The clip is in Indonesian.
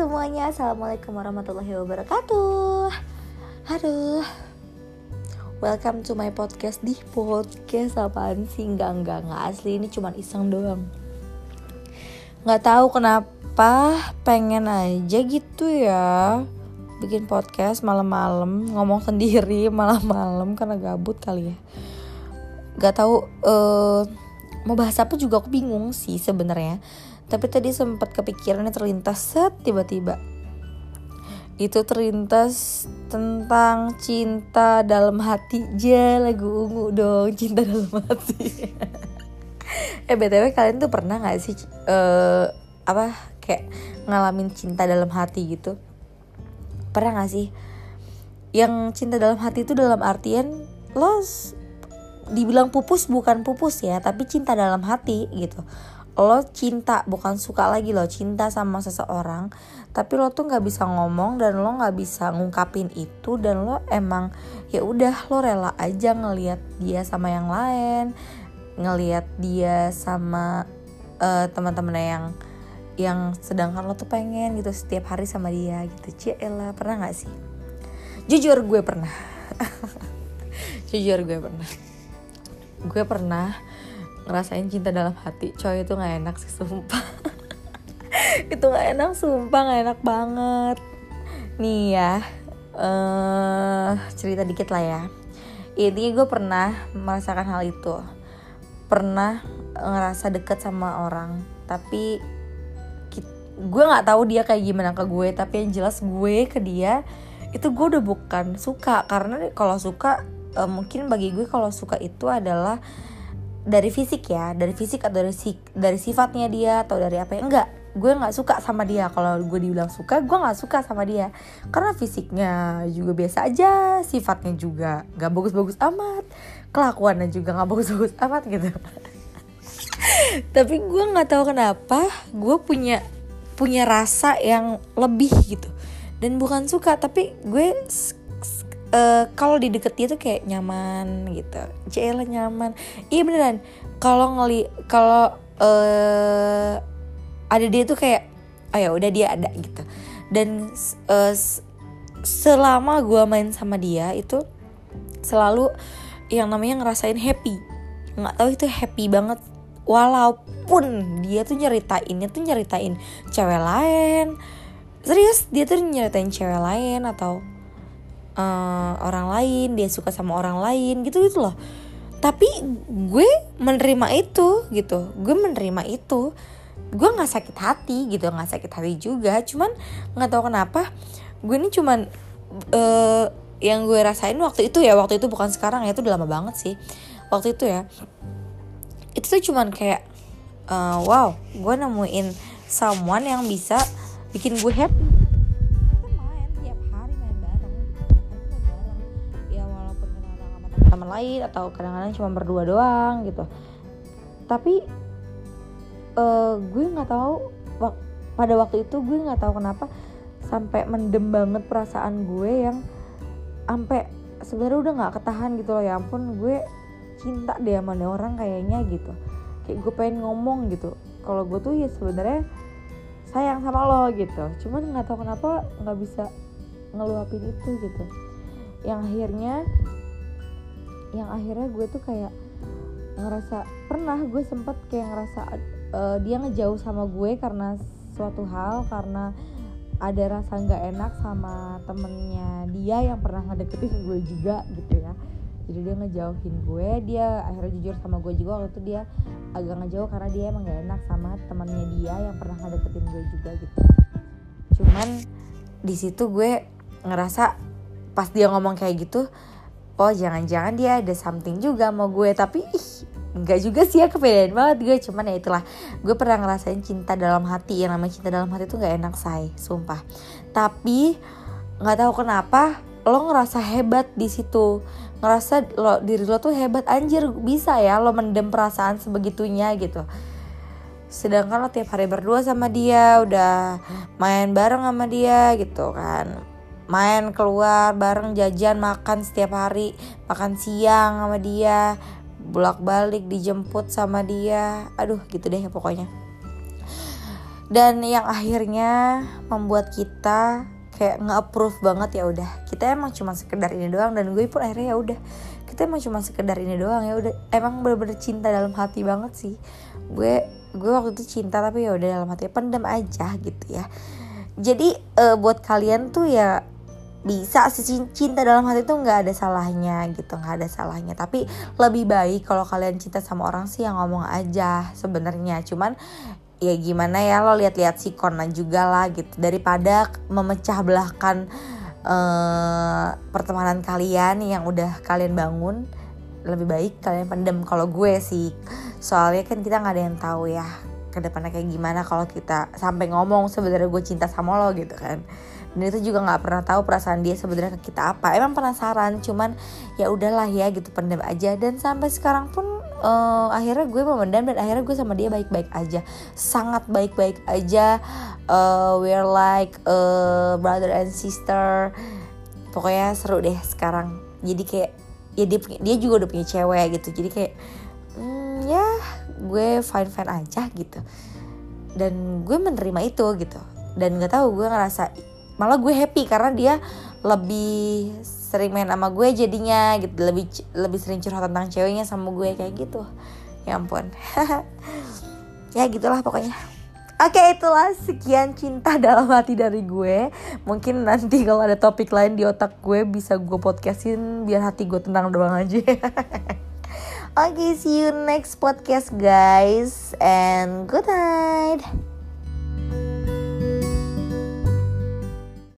semuanya, Assalamualaikum warahmatullahi wabarakatuh. Aduh. Welcome to my podcast. Di podcast apaan sih? Enggak, enggak, enggak asli ini cuma iseng doang. Nggak tahu kenapa pengen aja gitu ya. Bikin podcast malam-malam Ngomong sendiri malam-malam karena gabut kali ya. Gak tahu uh, mau bahas apa juga aku bingung sih sebenarnya tapi tadi sempat kepikirannya terlintas set tiba-tiba. Itu terlintas tentang cinta dalam hati. Je lagu ungu dong cinta dalam hati. Eh btw kalian tuh pernah nggak sih uh, apa kayak ngalamin cinta dalam hati gitu? Pernah nggak sih? Yang cinta dalam hati itu dalam artian lo dibilang pupus bukan pupus ya tapi cinta dalam hati gitu lo cinta bukan suka lagi lo cinta sama seseorang tapi lo tuh nggak bisa ngomong dan lo nggak bisa ngungkapin itu dan lo emang ya udah lo rela aja ngelihat dia sama yang lain ngelihat dia sama uh, teman-teman yang yang sedangkan lo tuh pengen gitu setiap hari sama dia gitu. Ciela pernah nggak sih? Jujur gue pernah. Jujur gue pernah. Gue pernah ngerasain cinta dalam hati. Coy itu nggak enak sih sumpah. Itu nggak enak sumpah nggak enak banget. Nih ya uh, cerita dikit lah ya. Ini gue pernah merasakan hal itu. Pernah ngerasa deket sama orang tapi gue nggak tahu dia kayak gimana ke gue tapi yang jelas gue ke dia itu gue udah bukan suka. Karena kalau suka uh, mungkin bagi gue kalau suka itu adalah dari fisik ya dari fisik atau dari dari sifatnya dia atau dari apa ya enggak. Gue nggak suka sama dia. Kalau gue dibilang suka gue nggak suka sama dia. Karena fisiknya juga biasa aja sifatnya juga nggak bagus-bagus amat kelakuannya juga nggak bagus-bagus amat gitu. Tapi gue nggak tahu kenapa gue punya punya rasa yang lebih gitu. Dan bukan suka tapi gue uh, kalau di deket dia tuh kayak nyaman gitu. Jela nyaman. Iya beneran. Kalau ngeli kalau uh, ada dia tuh kayak oh ya udah dia ada gitu. Dan uh, selama gue main sama dia itu selalu yang namanya ngerasain happy. Nggak tahu itu happy banget. Walaupun dia tuh nyeritainnya tuh nyeritain cewek lain. Serius dia tuh nyeritain cewek lain atau uh, orang lain dia suka sama orang lain gitu gitu loh. Tapi gue menerima itu gitu. Gue menerima itu gue nggak sakit hati gitu. Nggak sakit hati juga. Cuman nggak tahu kenapa gue ini cuman uh, yang gue rasain waktu itu ya. Waktu itu bukan sekarang ya itu udah lama banget sih. Waktu itu ya itu tuh cuman kayak uh, wow gue nemuin someone yang bisa bikin gue happy lain atau kadang-kadang cuma berdua doang gitu. Tapi uh, gue nggak tahu wak pada waktu itu gue nggak tahu kenapa sampai mendem banget perasaan gue yang sampai sebenarnya udah nggak ketahan gitu loh ya ampun gue cinta deh sama orang kayaknya gitu. Kayak gue pengen ngomong gitu. Kalau gue tuh ya sebenarnya sayang sama lo gitu. Cuman nggak tahu kenapa nggak bisa ngeluapin itu gitu. Yang akhirnya yang akhirnya gue tuh kayak ngerasa pernah gue sempet kayak ngerasa uh, dia ngejauh sama gue karena suatu hal karena ada rasa nggak enak sama temennya dia yang pernah ngedeketin gue juga gitu ya. Jadi dia ngejauhin gue dia akhirnya jujur sama gue juga waktu itu dia agak ngejauh karena dia emang gak enak sama temennya dia yang pernah ngedeketin gue juga gitu. Cuman di situ gue ngerasa pas dia ngomong kayak gitu oh jangan-jangan dia ada something juga mau gue. Tapi ih nggak juga sih ya kepedean banget gue. Cuman ya itulah gue pernah ngerasain cinta dalam hati. Yang namanya cinta dalam hati itu nggak enak say. Sumpah. Tapi nggak tahu kenapa lo ngerasa hebat di situ. Ngerasa lo diri lo tuh hebat. Anjir bisa ya lo mendem perasaan sebegitunya gitu. Sedangkan lo tiap hari berdua sama dia udah main bareng sama dia gitu kan main keluar bareng jajan makan setiap hari. Makan siang sama dia bolak balik dijemput sama dia. Aduh gitu deh pokoknya. Dan yang akhirnya membuat kita kayak nge-approve banget ya udah. Kita emang cuma sekedar ini doang dan gue pun akhirnya ya udah. Kita emang cuma sekedar ini doang ya udah. Emang bener-bener cinta dalam hati banget sih. Gue gue waktu itu cinta tapi ya udah dalam hati pendam aja gitu ya. Jadi uh, buat kalian tuh ya bisa sih cinta dalam hati tuh nggak ada salahnya gitu nggak ada salahnya. Tapi lebih baik kalau kalian cinta sama orang sih yang ngomong aja sebenarnya. Cuman ya gimana ya lo lihat-lihat si Kona juga lah gitu. Daripada memecah belahkan uh, pertemanan kalian yang udah kalian bangun lebih baik kalian pendem. Kalau gue sih soalnya kan kita nggak ada yang tahu ya ke depannya kayak gimana kalau kita sampai ngomong sebenarnya gue cinta sama lo gitu kan. Dan itu juga nggak pernah tahu perasaan dia sebenarnya ke kita apa. Emang penasaran cuman ya udahlah ya gitu pendam aja. Dan sampai sekarang pun uh, akhirnya gue memendam dan akhirnya gue sama dia baik-baik aja. Sangat baik-baik aja. Uh, we're like uh, brother and sister. Pokoknya seru deh sekarang. Jadi kayak ya dia dia juga udah punya cewek gitu. Jadi kayak hmm, ya gue fine fine aja gitu. Dan gue menerima itu gitu. Dan nggak tahu gue ngerasa malah gue happy karena dia lebih sering main sama gue jadinya gitu. Lebih lebih sering curhat tentang ceweknya sama gue kayak gitu. Ya ampun. Ya gitulah pokoknya. Oke itulah sekian cinta dalam hati dari gue. Mungkin nanti kalau ada topik lain di otak gue bisa gue podcastin biar hati gue tenang doang aja okay, see you next podcast guys And good night